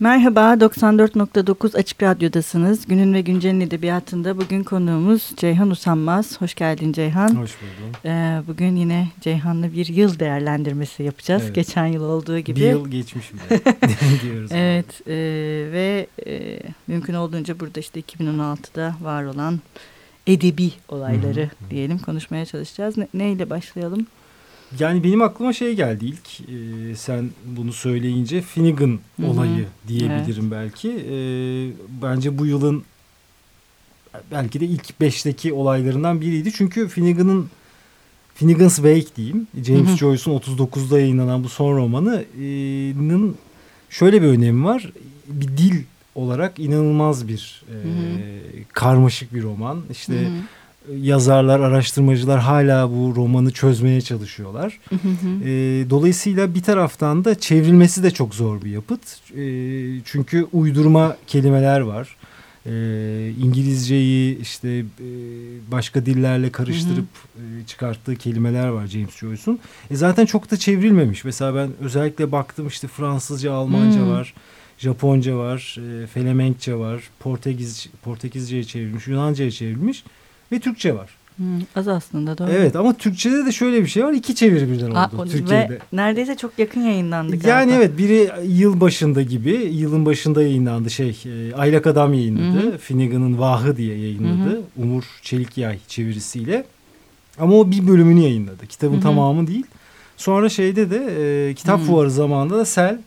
Merhaba, 94.9 Açık Radyo'dasınız. Günün ve Güncel'in edebiyatında bugün konuğumuz Ceyhan Usanmaz. Hoş geldin Ceyhan. Hoş buldum. Ee, bugün yine Ceyhan'la bir yıl değerlendirmesi yapacağız. Evet. Geçen yıl olduğu gibi. Bir yıl geçmiş bile diyoruz. Evet e, ve e, mümkün olduğunca burada işte 2016'da var olan edebi olayları diyelim konuşmaya çalışacağız. Ne, neyle başlayalım? Yani benim aklıma şey geldi ilk e, sen bunu söyleyince Finnegan Hı hı. olayı diyebilirim belki. E, bence bu yılın belki de ilk beşteki olaylarından biriydi. Çünkü Finnegan'ın Finnegan's Wake diyeyim. James. Joyce'un 39'da yayınlanan bu son romanının şöyle bir önemi var. Bir dil olarak inanılmaz bir e, Hı karmaşık bir roman. İşte Hı hı. Yazarlar, araştırmacılar hala bu romanı çözmeye çalışıyorlar. Hı hı. E, dolayısıyla bir taraftan da çevrilmesi de çok zor bir yapıt. E, çünkü uydurma kelimeler var. E, İngilizceyi işte e, başka dillerle karıştırıp e, çıkarttığı kelimeler var James Joyce'un. E, zaten çok da çevrilmemiş. Mesela ben özellikle baktım işte Fransızca, Almanca Hmm. var. Japonca var, e, Felemenkçe var, Portekiz Portekizce'ye çevrilmiş, Yunanca'ya çevrilmiş ve Türkçe var. Hı, az aslında doğru. Evet ama Türkçe'de de şöyle bir şey var. iki çeviri birden oldu Aa, Türkiye'de. Ve neredeyse çok yakın yayınlandı galiba. Yani evet biri yıl başında gibi yılın başında yayınlandı şey e, Aylak Adam yayınladı. Hı hı. Finnegan'ın Vahı diye yayınladı. Hı hı. Umur Çelikyay çevirisiyle. Ama o bir bölümünü yayınladı. Kitabın Hı hı. tamamı değil. Sonra şeyde de e, kitap Hı. fuarı zamanında da Sel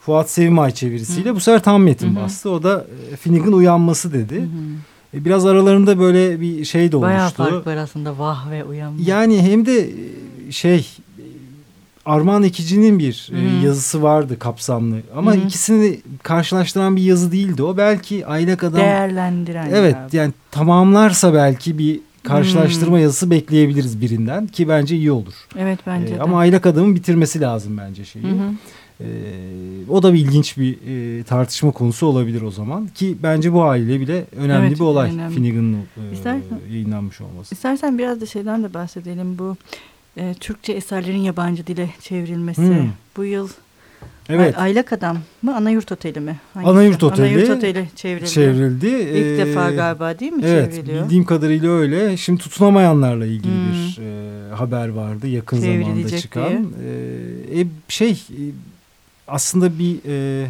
Fuat Sevimay çevirisiyle bu sefer tam metin Hı hı. bastı. O da e, Finnegan uyanması dedi. Hı hı. E, biraz aralarında böyle bir şey de Bayağı oluştu. fark var aslında vah ve uyanma. Yani hem de e, şey e, Armağan Ekici'nin bir hı. yazısı vardı kapsamlı. Ama hı. ikisini karşılaştıran bir yazı değildi o. Belki Aylak Adam Değerlendiren. evet galiba. yani tamamlarsa belki bir karşılaştırma Hmm. yazısı bekleyebiliriz birinden ki bence iyi olur. Evet bence E, de. ama Aylak Adam'ın bitirmesi lazım bence şeyi. Hı. E, o da bir ilginç bir e, tartışma konusu olabilir o zaman ki bence bu haliyle bile önemli Evet, bir olay önemli. Finnegan'ın e, İstersen- yayınlanmış olması. İstersen biraz da şeyden de bahsedelim. Bu e, Türkçe eserlerin yabancı dile çevrilmesi. Hmm. Bu yıl Evet. Ay- Aylak Adam mı? Anayurt Oteli mi? Hangisi? Anayurt Oteli Anayurt Oteli çevrildi. çevrildi. İlk Ee, defa galiba değil mi Evet çevriliyor? bildiğim kadarıyla öyle. Şimdi tutunamayanlarla ilgili Hmm. bir e, haber vardı yakın zamanda çıkan. E, e, şey e, aslında bir e,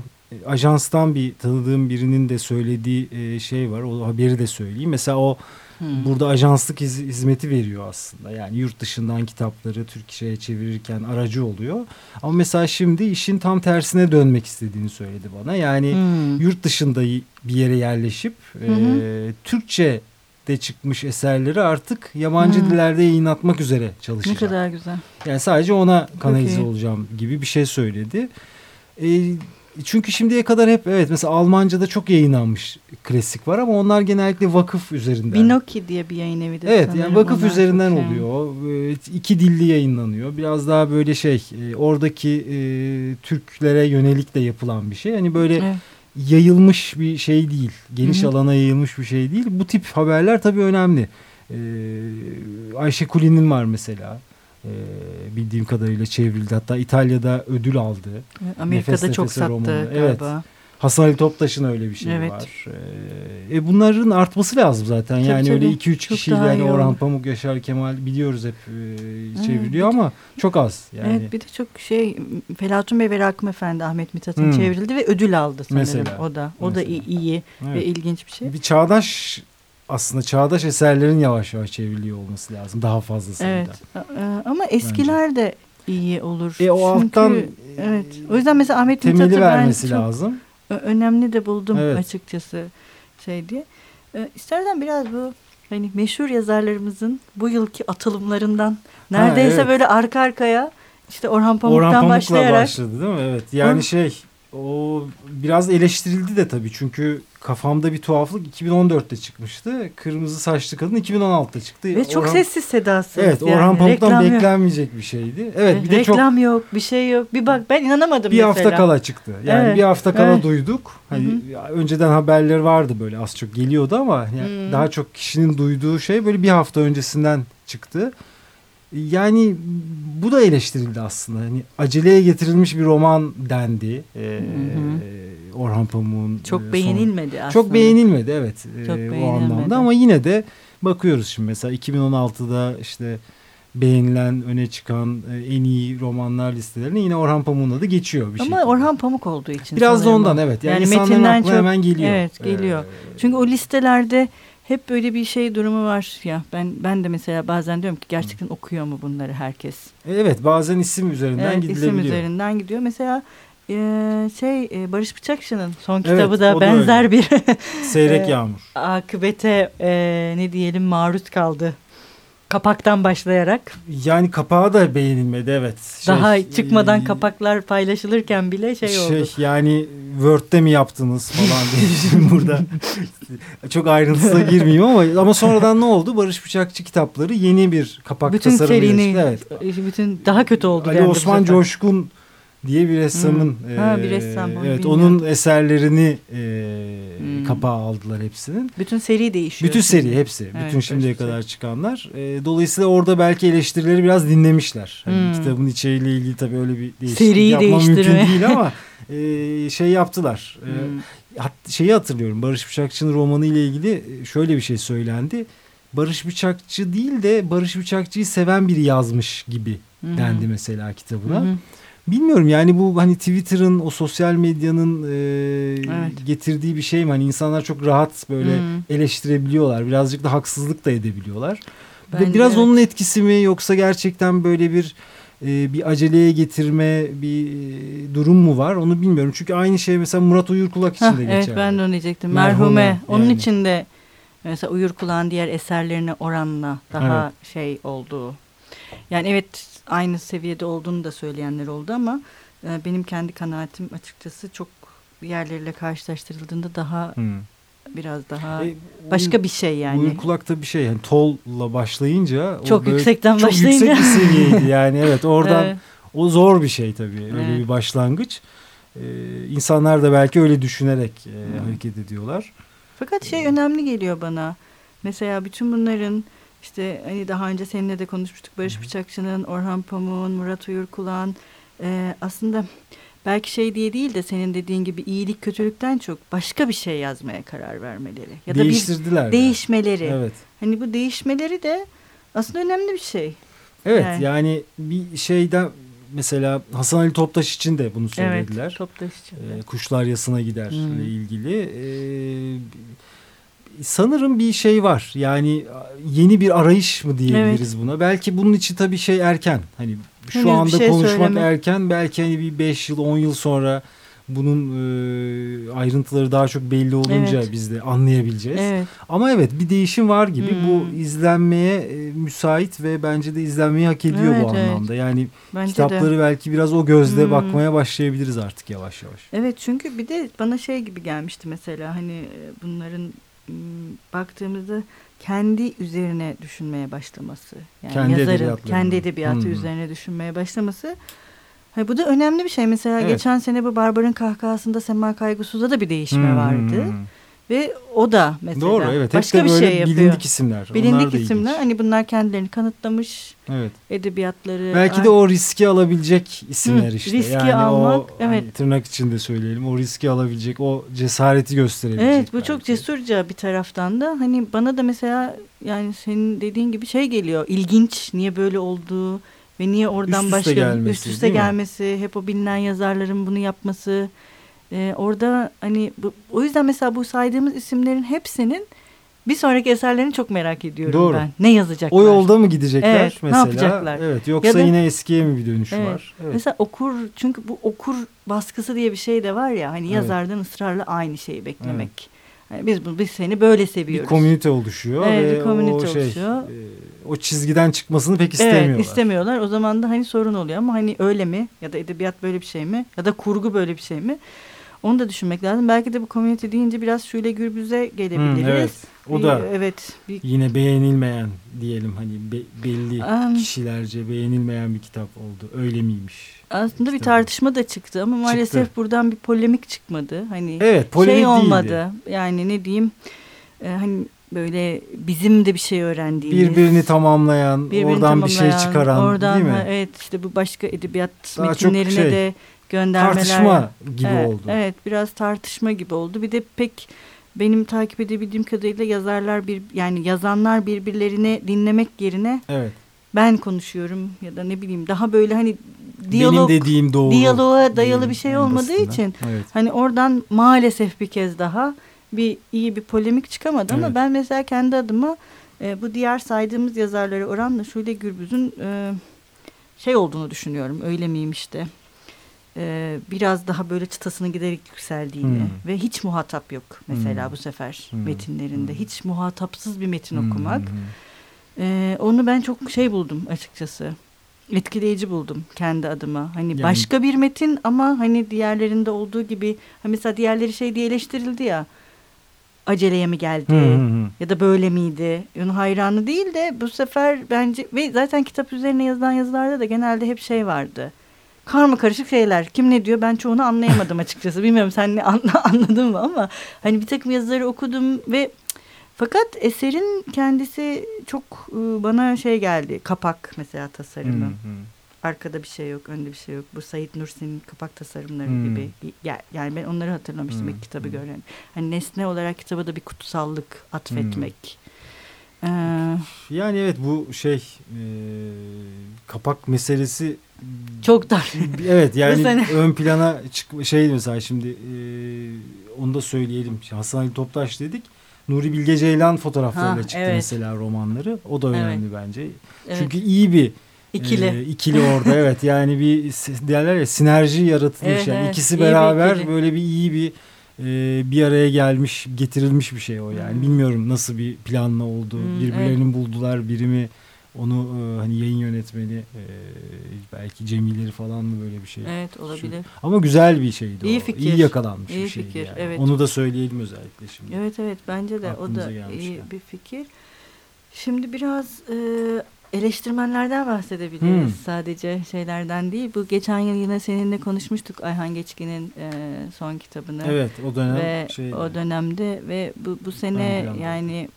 ajanstan bir tanıdığım birinin de söylediği e, şey var. O haberi de söyleyeyim. Mesela o Hmm. burada ajanslık hiz- hizmeti veriyor aslında. Yani yurt dışından kitapları Türkçe'ye çevirirken aracı oluyor. Ama mesela şimdi işin tam tersine dönmek istediğini söyledi bana. Yani Hmm. yurt dışında bir yere yerleşip e, Türkçe de çıkmış eserleri artık yabancı Hı. dillerde yayınlatmak üzere Ne çalışacak. kadar güzel. Yani sadece ona kanalize iyi. olacağım gibi bir şey söyledi. E, çünkü şimdiye kadar hep evet mesela Almanca'da çok yayınlanmış klasik var ama onlar genellikle vakıf üzerinden. Binoki diye bir yayın evi de Evet yani vakıf onlar üzerinden çok şey. oluyor. E, iki dilli yayınlanıyor. Biraz daha böyle şey e, oradaki e, Türklere yönelik de yapılan bir şey. Hani böyle Evet. yayılmış bir şey değil. Geniş Hı hı. alana yayılmış bir şey değil. Bu tip haberler tabii önemli. Ee, Ayşe Kulin'in var mesela. Ee, bildiğim kadarıyla çevrildi. Hatta İtalya'da ödül aldı. Amerika'da Nefes çok sattı romanı. galiba. Hasan Ali Toptaş'ın öyle bir şeyi Evet. var. Ee, e bunların artması lazım zaten. Tabii, yani öyle tabii. 2-3 Çok kişiyle daha yani Orhan. Pamuk, Yaşar Kemal biliyoruz hep e, çevriliyor de- ama çok az. Yani Evet bir de çok şey Felatun Bey ve Rakım Efendi Ahmet Mithat'ın Hmm. çevrildi ve ödül aldı sanırım Mesela. o da. O da Mesela. iyi, iyi evet. ve ilginç bir şey. Bir çağdaş aslında çağdaş eserlerin yavaş yavaş çevriliyor olması lazım. Daha fazla sayıda. Evet. Ama eskiler de iyi olur. E o Çünkü, alttan evet. O yüzden mesela Ahmet Mithat'ı ben vermesi çok lazım. önemli de buldum Evet. açıkçası şey diye. E, İstersen biraz bu hani meşhur yazarlarımızın bu yılki atılımlarından neredeyse evet. böyle arka arkaya işte Orhan Pamuk'tan Orhan Pamuk'la başlayarak başladı değil mi? Evet. Yani Or- şey o biraz eleştirildi de tabii. Çünkü kafamda bir tuhaflık 2014'te çıkmıştı. Kırmızı saçlı kadın 2016'da çıktı. ve çok Orhan- sessiz sedasız. Evet, yani. Orhan Pamuk'tan Reklam yok. beklenmeyecek bir şeydi. Evet, bir de çok reklam yok, bir şey yok. Bir bak ben inanamadım bir mesela. hafta kala çıktı. Yani Evet, bir hafta kala evet. duyduk. Hani Hı önceden haberleri vardı böyle az çok geliyordu ama yani daha çok kişinin duyduğu şey böyle bir hafta öncesinden çıktı. Yani bu da eleştirildi aslında. Hani aceleye getirilmiş bir roman dendi. Ee, Hı Orhan Pamuk'un çok e, beğenilmedi son... aslında. Çok beğenilmedi evet Çok e, o beğenilmedi. anlamda ama yine de bakıyoruz şimdi mesela 2016'da işte beğenilen öne çıkan e, en iyi romanlar listelerine yine Orhan Pamuk'un adı geçiyor bir Ama şekilde. Orhan Pamuk olduğu için. Biraz da ondan o. evet. Yani, Yani metinden çok- hemen geliyor. Evet, geliyor. Ee, Çünkü o listelerde hep böyle bir şey durumu var ya. Ben ben de mesela bazen diyorum ki gerçekten okuyor mu bunları herkes? evet bazen isim üzerinden Evet, gidilebiliyor. isim üzerinden gidiyor. Mesela e, şey e, Barış Bıçakçı'nın son Evet, kitabı da o da benzer bir Seyrek Evet. Yağmur. akıbete e, ne diyelim maruz kaldı. Kapaktan başlayarak Yani kapağı da beğenilmedi evet. Şey, daha çıkmadan e, kapaklar paylaşılırken bile şey, oldu. yani Word'de mi yaptınız falan diye şimdi burada çok ayrıntısına girmeyeyim ama ama sonradan ne oldu? Barış Bıçakçı kitapları yeni bir kapak Bütün tasarımı serinin Evet. bütün daha kötü oldu. Ali Osman. Coşkun diye bir ressamın Hmm. Ha, bir e, ressam, evet onun eserlerini e, Hmm. kapağa aldılar hepsinin. Bütün seri değişiyor. Bütün seri hepsi. Evet, bütün şimdiye Barış Bıçak. kadar çıkanlar. E, dolayısıyla orada belki eleştirileri biraz dinlemişler. Hani Hmm. kitabın içeriğiyle ilgili tabii öyle bir değişiklik Seriyi yapmam mümkün değil ama e, şey yaptılar. E, Hmm. hat- şeyi hatırlıyorum. Barış Bıçakçı'nın romanı ile ilgili şöyle bir şey söylendi. Barış Bıçakçı değil de Barış Bıçakçı'yı seven biri yazmış gibi Hı hı. dendi mesela kitabına. Hı hı. Bilmiyorum yani bu hani Twitter'ın o sosyal medyanın e, Evet. getirdiği bir şey mi? Hani insanlar çok rahat böyle Hı. eleştirebiliyorlar. Birazcık da haksızlık da edebiliyorlar. Bence Biraz evet. onun etkisi mi yoksa gerçekten böyle bir e, bir aceleye getirme bir e, durum mu var onu bilmiyorum. Çünkü aynı şey mesela Murat Uyurkulak için Hah, de evet geçerli. ben de onu diyecektim. Merhume, Merhume. Onun yani. için de mesela Uyur Kulağın diğer eserlerine oranla daha şey olduğu. Yani evet aynı seviyede olduğunu da söyleyenler oldu ama e, benim kendi kanaatim açıkçası çok diğerleriyle karşılaştırıldığında daha Hmm. biraz daha E, başka bir şey yani. Uyurkulak'ta bir şey yani tolla başlayınca o Çok böyle yüksekten çok başlayınca. yüksek bir seviyeydi yani evet oradan Evet. o zor bir şey tabii öyle Evet. bir başlangıç. Ee, insanlar da belki öyle düşünerek e, Hmm. hareket ediyorlar. Fakat şey önemli geliyor bana. Mesela bütün bunların işte hani daha önce seninle de konuşmuştuk Barış Bıçakçı'nın, Orhan Pamuk'un, Murat Uyurkulağ'ın e, aslında belki şey diye değil de senin dediğin gibi iyilik kötülükten çok başka bir şey yazmaya karar vermeleri ya da bir Değiştirdiler. yani. değişmeleri. Evet. Hani bu değişmeleri de aslında önemli bir şey. Evet Yani. yani bir şeyden mesela Hasan Ali Toptaş için de bunu söylediler. Evet, Toptaş için. de. Ee, kuşlar yasına gider Hmm. ile ilgili. Ee, sanırım bir şey var. Yani yeni bir arayış mı diyebiliriz buna. Belki bunun için tabii şey erken. Hani şu Henüz bir anda şey konuşmak söyleme. erken. Belki hani bir 5 yıl 10 yıl sonra bunun e, ayrıntıları daha çok belli olunca Evet. biz de anlayabileceğiz. Evet. Ama evet bir değişim var gibi. Hmm. Bu izlenmeye e, müsait ve bence de izlenmeyi hak ediyor bu Evet, evet. anlamda. Yani Bence kitapları de. belki biraz o gözle Hmm. bakmaya başlayabiliriz artık yavaş yavaş. Evet çünkü bir de bana şey gibi gelmişti mesela hani e, bunların baktığımızda kendi üzerine düşünmeye başlaması. Yani Kendi yazarın kendi edebiyatı Hmm. üzerine düşünmeye başlaması. Ha, bu da önemli bir şey. Mesela Evet. geçen sene bu Barbar'ın kahkahasında Sema Kaygusuz'da da bir değişme Hmm. vardı. Ve o da mesela Doğru evet. başka Hep bir böyle şey yapıyor. bilindik isimler. Bilindik isimler. ilginç. Hani bunlar kendilerini kanıtlamış Evet. edebiyatları. Belki de o riski alabilecek isimler Hı, işte. riski yani almak, o, hani evet. tırnak içinde söyleyelim. O riski alabilecek, o cesareti gösterebilecek. Evet bu belki. çok cesurca bir taraftan da hani bana da mesela yani senin dediğin gibi şey geliyor ilginç niye böyle olduğu ve niye oradan Üst başka gelmesi, üst üste gelmesi hep o bilinen yazarların bunu yapması Ee, orada hani bu, o yüzden mesela bu saydığımız isimlerin hepsinin bir sonraki eserlerini çok merak ediyorum Doğru. ben ne yazacaklar O yolda mı gidecekler Evet, ne mesela? yapacaklar? Evet, yoksa Ya da- yine eskiye mi bir dönüş Evet. var? Evet. Mesela okur çünkü bu okur baskısı diye bir şey de var ya hani Evet. yazardan ısrarla aynı şeyi beklemek. Yani biz bu biz seni böyle bir seviyoruz. komünite oluşuyor Evet, ve bir komünite o şey oluşuyor. e, o çizgiden çıkmasını pek istemiyorlar. Evet istemiyorlar. O zaman da hani sorun oluyor ama hani öyle mi ya da edebiyat böyle bir şey mi ya da kurgu böyle bir şey mi? Onu da düşünmek lazım. Belki de bu komünite deyince biraz şöyle gürbüze gelebiliriz. Hı, evet. O Bir- da evet. Bir, yine beğenilmeyen diyelim hani be- belli Am, kişilerce beğenilmeyen bir kitap oldu. Öyle miymiş? aslında bir tartışma da çıktı ama maalesef Çıktı. buradan bir polemik çıkmadı. Hani Evet, polemik şey olmadı. değildi. Yani ne diyeyim? e, hani böyle bizim de bir şey öğrendiğimiz. Birbirini tamamlayan, birbirini oradan bir şey tamamlayan, çıkaran oradan, değil mi? Evet işte bu başka edebiyat Daha metinlerine şey, de göndermeler. Tartışma gibi evet, oldu. Evet biraz tartışma gibi oldu. Bir de pek benim takip edebildiğim kadarıyla yazarlar bir yani yazanlar birbirlerini dinlemek yerine evet. ben konuşuyorum ya da ne bileyim daha böyle hani diyalog Benim dediğim doğru. diyaloğa dayalı bir şey olmadığı basitinden. için Evet. hani oradan maalesef bir kez daha bir iyi bir polemik çıkamadı ama Evet. ben mesela kendi adıma e, bu diğer saydığımız yazarlara oranla Şule Gürbüz'ün e, şey olduğunu düşünüyorum. Öyle miyim işte. E, biraz daha böyle çıtasının giderek yükseldiğini Hmm. ve hiç muhatap yok mesela Hmm. bu sefer Hmm. metinlerinde. Hmm. Hiç muhatapsız bir metin Hmm, okumak. hmm. E, onu ben çok şey buldum açıkçası. Etkileyici buldum kendi adıma. Hani Yani- başka bir metin ama hani diğerlerinde olduğu gibi ha mesela diğerleri şey diye eleştirildi ya. Aceleye mi geldi? Hı hı hı. ya da böyle miydi? Onun hayranı değil de bu sefer bence ve zaten kitap üzerine yazılan yazılarda da genelde hep şey vardı. Karma karışık şeyler. Kim ne diyor ben çoğunu anlayamadım açıkçası. Bilmiyorum sen ne anla, anladın mı ama hani bir takım yazıları okudum ve fakat eserin kendisi çok e, bana şey geldi. Kapak mesela tasarımı. Hı hı. Arkada bir şey yok, önde bir şey yok. Bu Said Nursi'nin kapak tasarımları Hmm. gibi. Ya- Yani ben onları hatırlamıştım Hmm, ilk kitabı hmm. gören. Hani nesne olarak kitaba da bir kutsallık atfetmek. Ee, Yani evet bu şey e, kapak meselesi çok dar. evet yani sene. ön plana çık şey mesela şimdi e, onu da söyleyelim. Hasan Ali Toptaş dedik. Nuri Bilge Ceylan fotoğraflarıyla Ha, çıktı evet. mesela romanları. O da Evet. önemli bence. Evet, Çünkü iyi bir ikili. e, ikili orada evet yani bir derler ya sinerji yaratılmış Evet, yani evet. ikisi İyi bir beraber ikili. böyle bir iyi bir e, bir araya gelmiş getirilmiş bir şey o yani Hmm. bilmiyorum nasıl bir planla oldu Hmm, birbirlerini buldular birimi onu e, hani yayın yönetmeni e, belki Cemileri falan mı böyle bir şey evet olabilir. ama güzel bir şeydi İyi o fikir. iyi yakalanmış İyi bir şeydi fikir, yani. evet. onu da söyleyelim özellikle şimdi Evet evet bence de o da gelmişken. iyi bir fikir. Şimdi biraz e, eleştirmenlerden bahsedebiliriz. Hmm. Sadece şeylerden değil. Bu geçen yıl yine seninle konuşmuştuk Ayhan Geçkin'in e, son kitabını. evet o dönem ve şeydi. o dönemde ve bu, bu sene yani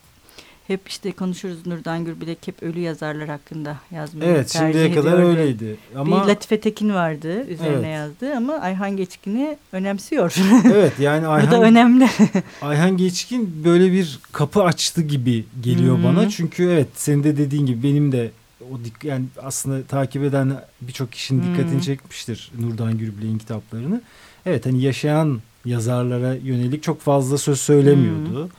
hep işte konuşuruz Nurdan Gürbilek hep ölü yazarlar hakkında yazmayı evet şimdiye kadar öyleydi ama Bir Latife Tekin vardı üzerine Evet. yazdı ama Ayhan Geçkin'i önemsiyor. evet yani bu da Ayhan önemli. Ayhan Geçkin böyle bir kapı açtı gibi geliyor Hı. bana. Çünkü evet senin de dediğin gibi benim de o dik- yani aslında takip eden birçok kişinin Hı. dikkatini çekmiştir Nurdan Gürbilek'in kitaplarını. Evet hani yaşayan yazarlara yönelik çok fazla söz söylemiyordu.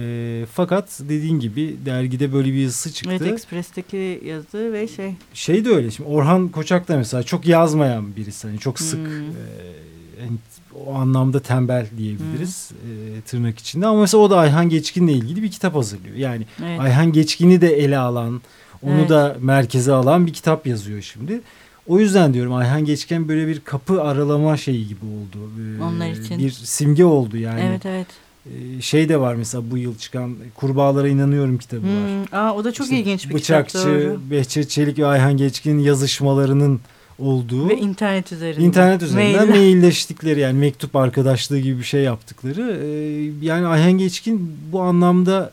Ee, fakat dediğin gibi dergide böyle bir yazısı çıktı. Evet Express'teki yazı ve şey Şey de öyle şimdi Orhan Koçak da mesela çok yazmayan birisi. Hani çok sık Hmm. e, hani o anlamda tembel diyebiliriz e, tırnak içinde. Ama mesela o da Ayhan Geçkin'le ilgili bir kitap hazırlıyor. Yani evet. Ayhan Geçkin'i de ele alan, onu Evet. da merkeze alan bir kitap yazıyor şimdi. O yüzden diyorum Ayhan Geçkin böyle bir kapı aralama şeyi gibi oldu. Ee, Onlar için. Bir simge oldu yani. evet evet. Ee, Şey de var mesela bu yıl çıkan Kurbağalara İnanıyorum kitabı var. Hmm, Aa, o da çok İşte ilginç bir Bıçakçı, kitap doğru. Behçet Çelik ve Ayhan Geçkin'in yazışmalarının olduğu Ve internet üzerinden. internet üzerinden Mail. mailleştikleri yani mektup arkadaşlığı gibi bir şey yaptıkları. Ee, yani Ayhan Geçkin bu anlamda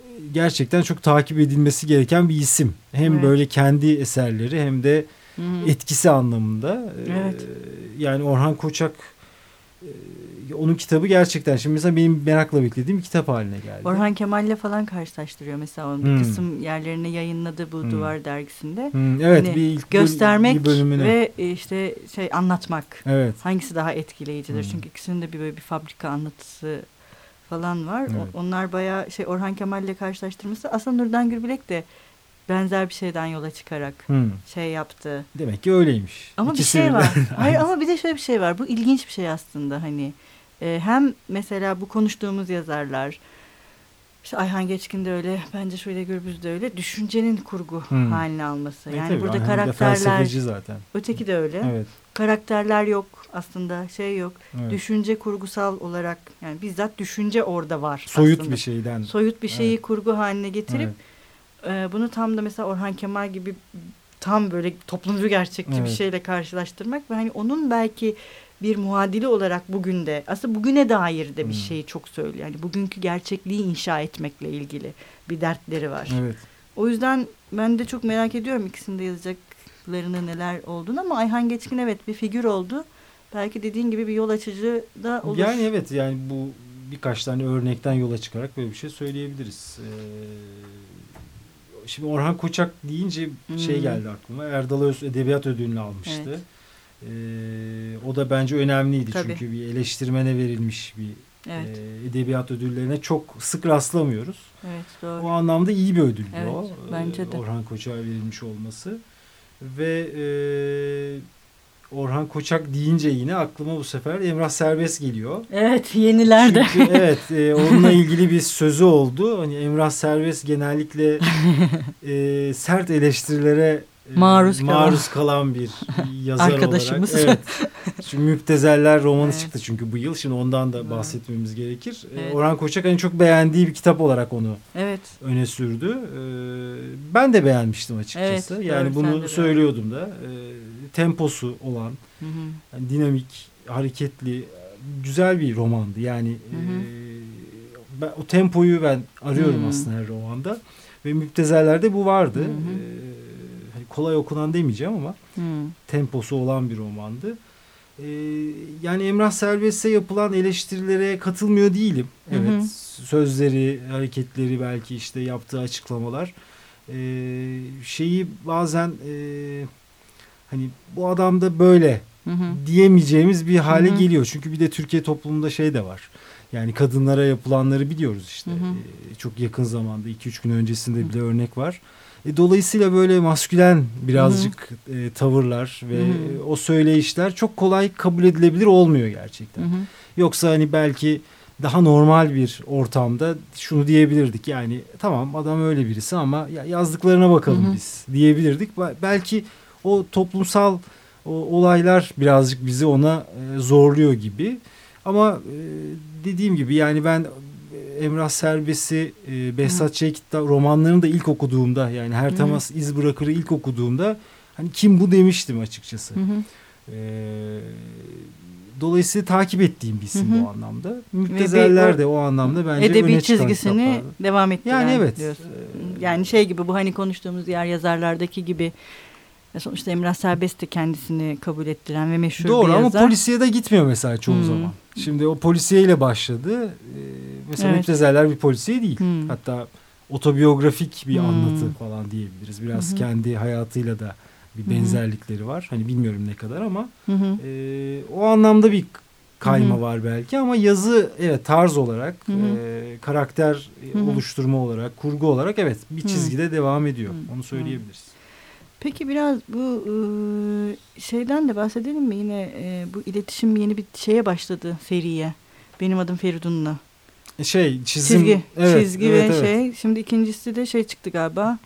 e, gerçekten çok takip edilmesi gereken bir isim. Hem Evet. böyle kendi eserleri hem de Hı. etkisi anlamında. Ee, Evet. Yani Orhan Koçak e, onun kitabı gerçekten şimdi mesela benim merakla beklediğim bir kitap haline geldi. Orhan Kemal'le falan karşılaştırıyor mesela onun bir Hmm. kısım yerlerine yayınladı bu Hmm. Duvar dergisinde. Hmm, evet Hani bir ilk Göstermek bir bölümünü. ve e, işte şey anlatmak. Evet. Hangisi daha etkileyicidir? Hmm. Çünkü ikisinin de bir böyle bir fabrika anlatısı falan var. O- Evet. onlar bayağı şey Orhan Kemal'le karşılaştırması. Aslında Nurdan Gürbilek de benzer bir şeyden yola çıkarak Hmm. şey yaptı. Demek ki öyleymiş. Ama İkisi bir şey var. Hayır ama bir de şöyle bir şey var. Bu ilginç bir şey aslında hani. e, hem mesela bu konuştuğumuz yazarlar işte Ayhan Geçkin de öyle, bence şöyle Gürbüz de öyle. Düşüncenin kurgu Hmm. haline alması. E, Yani tabii, burada Ayhan de karakterler, felsefeci zaten. öteki de öyle. Evet. Karakterler yok aslında, şey yok. evet. Düşünce kurgusal olarak yani bizzat düşünce orada var. Soyut aslında. bir şeyden. Soyut bir şeyi Evet. kurgu haline getirip Evet. E, bunu tam da mesela Orhan Kemal gibi tam böyle toplumcu gerçekçi bir Evet. şeyle karşılaştırmak ve hani onun belki bir muadili olarak bugün de aslında bugüne dair de bir Hmm. şeyi çok söylüyor. Yani bugünkü gerçekliği inşa etmekle ilgili bir dertleri var. Evet. O yüzden ben de çok merak ediyorum ikisinde yazacaklarını neler olduğunu ama Ayhan Geçkin evet bir figür oldu belki dediğin gibi bir yol açıcı da olur. Yani evet yani bu birkaç tane örnekten yola çıkarak böyle bir şey söyleyebiliriz. Ee, şimdi Orhan Koçak deyince hmm. şey geldi aklıma. Erdal Öz Edebiyat Ödülünü almıştı. Evet. Ee, o da bence önemliydi Tabii. çünkü bir eleştirmene verilmiş bir evet. e, edebiyat ödüllerine çok sık rastlamıyoruz. Evet doğru. O anlamda iyi bir ödüldü evet, o. Bence de. Orhan Koçak'a verilmiş olması. Ve e, Orhan Koçak deyince yine aklıma bu sefer Emrah Serbest geliyor. Evet yenilerde. Çünkü evet e, onunla ilgili bir sözü oldu. Hani Emrah Serbest genellikle e, sert eleştirilere maruz, kalan. maruz kalan bir yazar Arkadaşımız. olarak. Evet. Şimdi Müptezeller romanı evet. çıktı çünkü bu yıl. Şimdi ondan da bahsetmemiz gerekir. Ee, evet. Orhan Koçak hani çok beğendiği bir kitap olarak onu evet. öne sürdü. Ee, ben de beğenmiştim açıkçası. Evet, yani bunu söylüyordum da. Temposu olan, hı hı. Yani dinamik, hareketli, güzel bir romandı. Yani hı hı. E, ben, o tempoyu ben arıyorum hı. aslında her romanda. Ve Müptezeller'de bu vardı. Hı hı. Ee, kolay okunan demeyeceğim ama hmm. temposu olan bir romandı. Ee, yani Emrah Serbest'e yapılan eleştirilere katılmıyor değilim. Evet hı hı. sözleri, hareketleri belki işte yaptığı açıklamalar. Ee, şeyi bazen e, hani bu adam da böyle hı hı. diyemeyeceğimiz bir hale hı hı. geliyor. Çünkü bir de Türkiye toplumunda şey de var. Yani kadınlara yapılanları biliyoruz işte. Hı hı. Ee, çok yakın zamanda 2-3 gün öncesinde bile örnek var. E, dolayısıyla böyle maskülen birazcık e, tavırlar ve Hı-hı. o söyleyişler çok kolay kabul edilebilir olmuyor gerçekten. Hı-hı. Yoksa hani belki daha normal bir ortamda şunu diyebilirdik yani tamam adam öyle birisi ama ya yazdıklarına bakalım Hı-hı. biz diyebilirdik. Belki o toplumsal o olaylar birazcık bizi ona e, zorluyor gibi. Ama e, dediğim gibi yani ben Emrah Serbest'i, e, Behzat Çelik romanlarını da ilk okuduğumda yani Her Temas İz Bırakır'ı ilk okuduğumda hani kim bu demiştim açıkçası. Hı hı. E, dolayısıyla takip ettiğim bir isim hı hı. bu anlamda. Müptezeller de o anlamda bence edebi öne çizgisini devam ettiren yani evet. diyorsun. Yani şey gibi bu hani konuştuğumuz diğer yazarlardaki gibi sonuçta Emrah Serbest de kendisini kabul ettiren ve meşhur Doğru, bir yazar. Doğru ama polisiye de gitmiyor mesela çoğu hmm. zaman. Şimdi o polisiyeyle başladı. Ee, mesela evet. Müptezeller bir polisiye değil. Hmm. Hatta otobiyografik bir hmm. anlatı falan diyebiliriz. Biraz hmm. kendi hayatıyla da bir benzerlikleri hmm. var. Hani bilmiyorum ne kadar ama hmm. e, o anlamda bir kayma hmm. var belki ama yazı evet tarz olarak hmm. e, karakter hmm. oluşturma olarak kurgu olarak evet bir çizgide hmm. devam ediyor. Hmm. Onu söyleyebiliriz. Peki biraz bu şeyden de bahsedelim mi? Yine bu iletişim yeni bir şeye başladı seriye. Benim adım Feridun'la. E, şey çizim. Çizgi. Evet, çizgi evet, ve evet. şey. Şimdi ikincisi de şey çıktı galiba.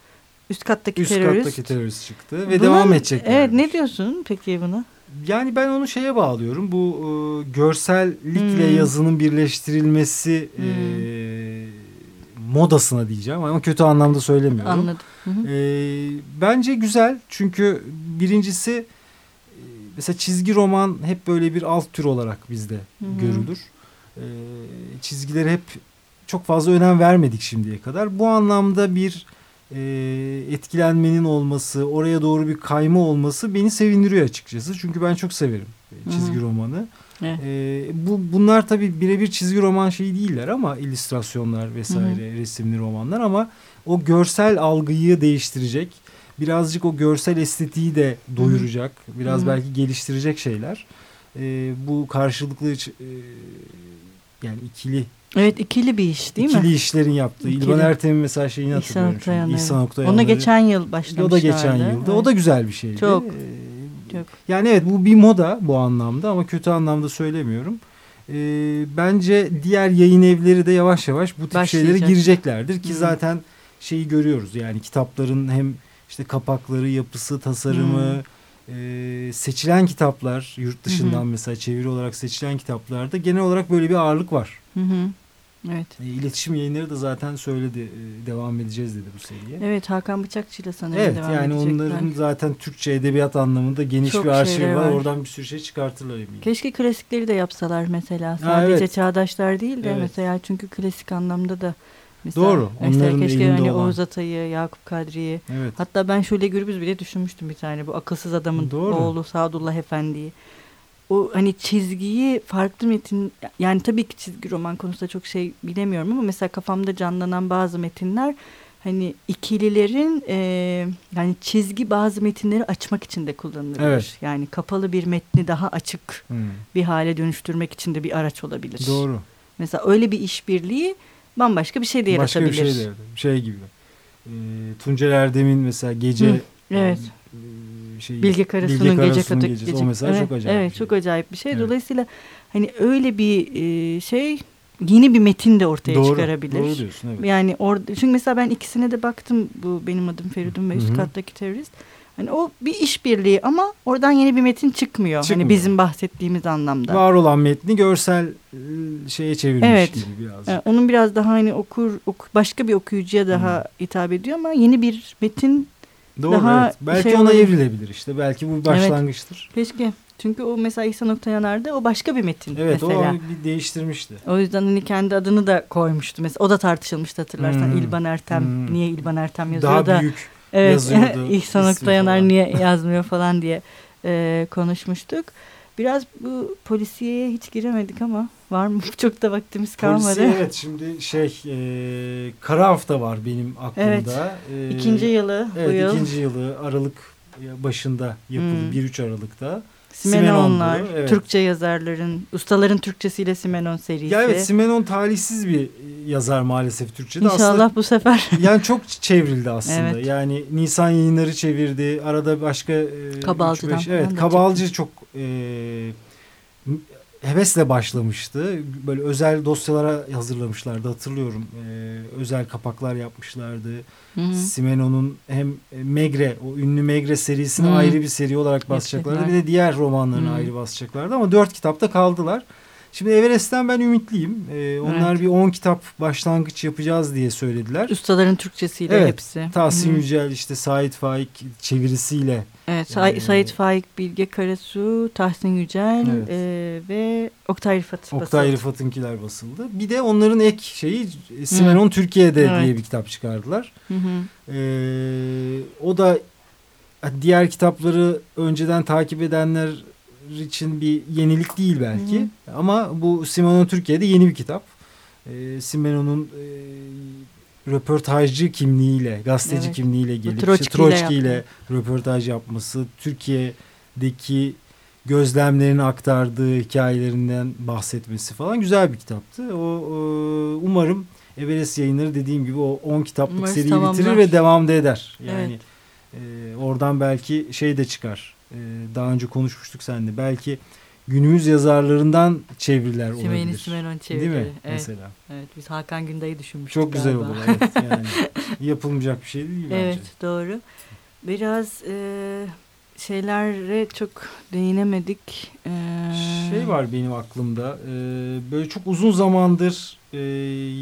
Üst kattaki Üst terörist. Üst kattaki terörist çıktı ve Buna, devam edecek. Evet ne diyorsun peki buna? Yani ben onu şeye bağlıyorum. Bu e, görsellikle hmm. yazının birleştirilmesi hmm. e, modasına diyeceğim ama kötü anlamda söylemiyorum. Anladım. Hı hı. E, bence güzel çünkü birincisi e, mesela çizgi roman hep böyle bir alt tür olarak bizde hı hı. görülür. E, çizgileri hep çok fazla önem vermedik şimdiye kadar. Bu anlamda bir e, etkilenmenin olması, oraya doğru bir kayma olması beni sevindiriyor açıkçası. Çünkü ben çok severim çizgi Hı -hı. romanı. Evet. E, bu bunlar tabii birebir çizgi roman şeyi değiller ama illüstrasyonlar vesaire, Hı -hı. resimli romanlar ama o görsel algıyı değiştirecek, birazcık o görsel estetiği de doyuracak, Hı -hı. biraz Hı -hı. belki geliştirecek şeyler. E, bu karşılıklı e, yani ikili Evet ikili bir iş değil ikili mi? İkili işlerin yaptığı. İkili. İlban Ertem'in mesela şeyini İhsan hatırlıyorum. Oktayan, İhsan Oktayan. Ona geçen yıl başlamışlardı. O da geçen yılda. Evet. O da güzel bir şeydi. Çok. Ee, Çok. Yani evet bu bir moda bu anlamda ama kötü anlamda söylemiyorum. Ee, bence diğer yayın evleri de yavaş yavaş bu tip şeylere gireceklerdir ki hmm. zaten şeyi görüyoruz yani kitapların hem işte kapakları, yapısı, tasarımı, hmm. e, seçilen kitaplar yurt dışından hmm. mesela çeviri olarak seçilen kitaplarda genel olarak böyle bir ağırlık var. Hı Evet. E, iletişim yayınları da zaten söyledi e, devam edeceğiz dedi bu seriye. Evet Hakan Bıçakçı ile sanırım evet, devam yani edecekler. onların zaten Türkçe edebiyat anlamında geniş Çok bir arşiv var. var. Oradan bir sürü şey çıkartırlar eminim. Keşke klasikleri de yapsalar mesela. Sadece ha, evet. çağdaşlar değil de evet. mesela çünkü klasik anlamda da Mesela, Doğru. Mesela onların keşke hani olan. Oğuz Atay'ı, Yakup Kadri'yi. Evet. Hatta ben Şule Gürbüz bile düşünmüştüm bir tane. Bu akılsız adamın Doğru. oğlu Sadullah Efendi'yi. O hani çizgiyi farklı metin yani tabii ki çizgi roman konusunda çok şey bilemiyorum ama mesela kafamda canlanan bazı metinler hani ikililerin e, yani çizgi bazı metinleri açmak için de kullanılabilir. Evet. Yani kapalı bir metni daha açık Hmm. bir hale dönüştürmek için de bir araç olabilir. Doğru. Mesela öyle bir işbirliği bambaşka bir şey de Başka yaratabilir. bir şey de yaratabilir. Şey gibi. Ee, Tuncel Erdem'in mesela gece Hı, evet. Şey, Bilge Karasu'nun Bilge gece Karasu'nun katı gecesi. gece- O mesela evet, çok acayip. Evet şey. çok acayip bir şey. Evet. Dolayısıyla hani öyle bir e, şey yeni bir metin de ortaya Doğru, çıkarabilir. Doğru diyorsun evet. Yani orada çünkü mesela ben ikisine de baktım bu benim adım Feridun ve Hı üst hı. kattaki terörist. Hani o bir işbirliği ama oradan yeni bir metin çıkmıyor. Çıkmıyor. Hani bizim bahsettiğimiz anlamda. Var olan metni görsel şeye çevirmiş Evet. gibi biraz. Yani onun biraz daha hani okur, oku- başka bir okuyucuya daha hitap ediyor ama yeni bir metin Doğru daha evet. Belki şey ona olabilir. evrilebilir işte. Belki bu bir başlangıçtır. keşke. Çünkü o mesela İhsan Oktayanar'da o başka bir metin Evet mesela. o bir değiştirmişti. O yüzden hani kendi adını da koymuştu. Mesela o da tartışılmıştı hatırlarsan. Hmm. İlban Ertem Hmm. niye İlban Ertem yazıyor Daha da büyük evet, yazıyordu İhsan Oktayanar niye yazmıyor falan diye e, konuşmuştuk. Biraz bu polisiyeye hiç giremedik ama var mı? Çok da vaktimiz kalmadı. Polisiye evet şimdi şey e, Kara Hafta var benim aklımda. E, İkinci yılı bu Evet yıl. ikinci yılı Aralık başında yapıldı. Hmm. 1-3 Aralık'ta. Simenonlar, Simenon'du, evet. Türkçe yazarların, ustaların Türkçesiyle Simenon serisi. Ya evet Simenon talihsiz bir yazar maalesef Türkçe'de. İnşallah Aslında bu sefer yani çok çevrildi aslında. Evet. Yani Nisan yayınları çevirdi. Arada başka e, Kabalcı'dan üç beş- Evet Kabalcı çok e, hevesle başlamıştı. Böyle özel dosyalara hazırlamışlardı hatırlıyorum. E, özel kapaklar yapmışlardı. Hı hı. Simenon'un hem Megre, o ünlü Megre serisini Hı. ayrı bir seri olarak basacaklardı. Bir de diğer romanlarını Hı. ayrı basacaklardı ama dört kitapta kaldılar. Şimdi Everest'ten ben ümitliyim. Ee, onlar Evet. bir 10 kitap başlangıç yapacağız diye söylediler. ustaların Türkçesiyle Evet, hepsi. Tahsin hı. Yücel işte Sait Faik çevirisiyle Evet, Sa- Ee, Sait Faik, Bilge Karasu, Tahsin Yücel Evet. e, ve Oktay Rıfat Oktay basıldı. Rıfat'ınkiler basıldı. Bir de onların ek şeyi Simenon Türkiye'de Evet. diye bir kitap çıkardılar. Hı hı. Ee, o da diğer kitapları önceden takip edenler için bir yenilik değil belki. Ama bu Simenon Türkiye'de yeni bir kitap. Ee, Simenon'un e, röportajcı kimliğiyle, gazeteci Evet. kimliğiyle gelip Troçki ile Troçki ile yaptı. röportaj yapması, Türkiye'deki gözlemlerini aktardığı hikayelerinden bahsetmesi falan güzel bir kitaptı. O e, umarım Everest yayınları dediğim gibi o 10 kitaplık Umarız seriyi tamamlar. bitirir ve devam da eder. Yani Evet. e, oradan belki şey de çıkar. E, daha önce konuşmuştuk seninle. Belki günümüz yazarlarından çeviriler Simeni olabilir. Simenon çevirileri. Değil mi? Evet, Mesela. evet, biz Hakan Günday'ı düşünmüştük Çok güzel galiba. olur. Evet, yani yapılmayacak bir şey değil Evet bence. doğru. Biraz e, şeylere çok değinemedik. E, Şey var benim aklımda. e, böyle çok uzun zamandır e,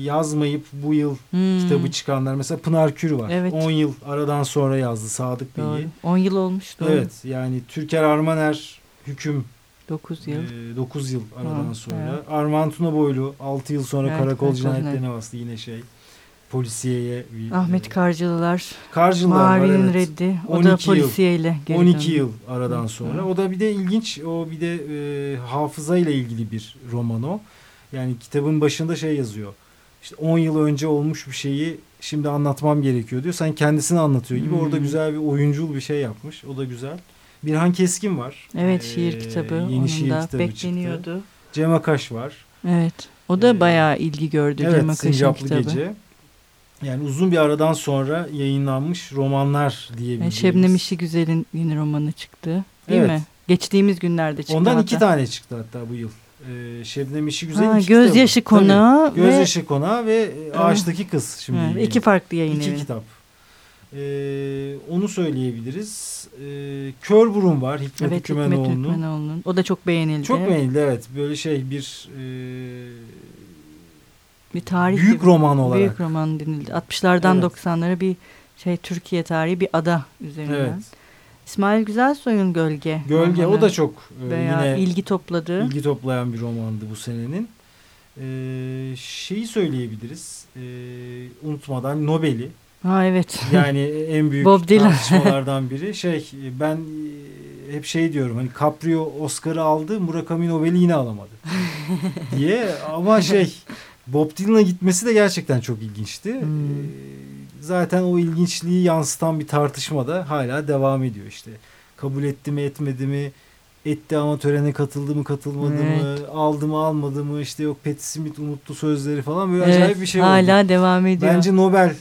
yazmayıp bu yıl hmm, kitabı çıkanlar. Mesela Pınar Kür var. Evet. 10 yıl aradan sonra yazdı Sadık. Bey'i. 10 yıl olmuş. Doğru. Evet yani Türker Armaner hüküm 9 yıl. 9 yıl aradan Ha, sonra. evet. Armağan Tunaboylu 6 yıl sonra Evet, karakol cinayetlerine cinayet. bastı yine şey. Polisiyeye. Ahmet e, Karcılılar, Karcılar var Mavi'nin evet. reddi. O 12 da polisiyeyle geri 12 döndü. yıl aradan sonra. Hı. O da bir de ilginç. O bir de e, hafıza ile ilgili bir roman o. Yani kitabın başında şey yazıyor. İşte 10 yıl önce olmuş bir şeyi şimdi anlatmam gerekiyor diyor. Sen kendisini anlatıyor gibi. Hmm. Orada güzel bir oyuncul bir şey yapmış. O da güzel. Birhan Keskin var. Evet Ee, şiir kitabı. Yeni Onun şiir da kitabı bekleniyordu. çıktı. Cem Akaş var. Evet. O da Ee, bayağı ilgi gördü Cem Evet Akaş'ın Sincaplı kitabı. Gece. Yani uzun bir aradan sonra yayınlanmış romanlar diyebiliriz. Şebnem İşi Güzel'in yeni romanı çıktı. Değil Evet. mi? Geçtiğimiz günlerde çıktı Ondan hatta. iki tane çıktı hatta bu yıl. Ee, Şebnem İşi Güzel Ha, Gözyaşı kitabı. Tabii. Konağı ve Gözyaşı Konağı ve e, Ağaçtaki Kız şimdi. Evet, iki farklı yayın İki evi. kitap. Ee, onu söyleyebiliriz. Ee, Kör Burun var Hikmet Evet Hikmet Hükümenoğlu'nun. Hükümenoğlu'nun. O da çok beğenildi. Çok beğenildi evet. Böyle şey bir e, Bir tarih büyük gibi. roman olarak. Büyük roman denildi. 60'lardan Evet. 90'lara bir şey Türkiye tarihi bir ada üzerinden. Evet. İsmail Güzelsoy'un Gölge. Gölge romanı o da çok e, veya yine ilgi topladı. ilgi toplayan bir romandı bu senenin. Ee, şeyi söyleyebiliriz. Ee, unutmadan Nobel'i. Ha evet. Yani en büyük Bob Dylan. tartışmalardan biri. Şey ben e, hep şey diyorum hani Caprio Oscar'ı aldı Murakami Nobel'i yine alamadı diye ama şey Bob Dylan'a gitmesi de gerçekten çok ilginçti. Hmm. Ee, zaten o ilginçliği yansıtan bir tartışma da hala devam ediyor işte. Kabul etti mi etmedi mi? Etti ama törene katıldı mı katılmadı Evet. mı? Aldı mı almadı mı? İşte yok Patti Smith unuttu sözleri falan böyle Evet, acayip bir şey oldu. hala devam ediyor. Bence Nobel e,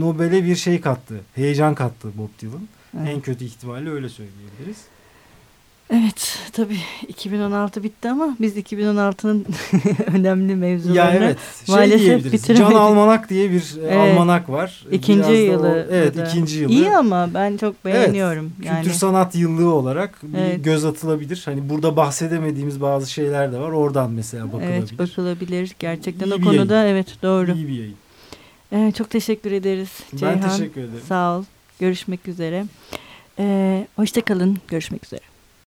Nobel'e bir şey kattı. Heyecan kattı Bob Dylan. Evet. En kötü ihtimalle öyle söyleyebiliriz. Evet tabii 2016 bitti ama biz 2016'nın önemli mevzularını Ya evet. Şey maalesef bitiremedik. Can Almanak diye bir e, Evet. almanak var. İkinci Biraz yılı o- evet da. ikinci yılı. İyi ama ben çok beğeniyorum. yani. Kültür sanat yıllığı olarak bir Evet. göz atılabilir. Hani burada bahsedemediğimiz bazı şeyler de var. Oradan mesela bakılabilir. Evet bakılabilir. Gerçekten İyi o konuda yayın. evet doğru. İyi bir yayın. Evet, çok teşekkür ederiz Ceyhan. Ben teşekkür ederim. Sağ ol. Görüşmek üzere. Ee, hoşça kalın. Görüşmek üzere.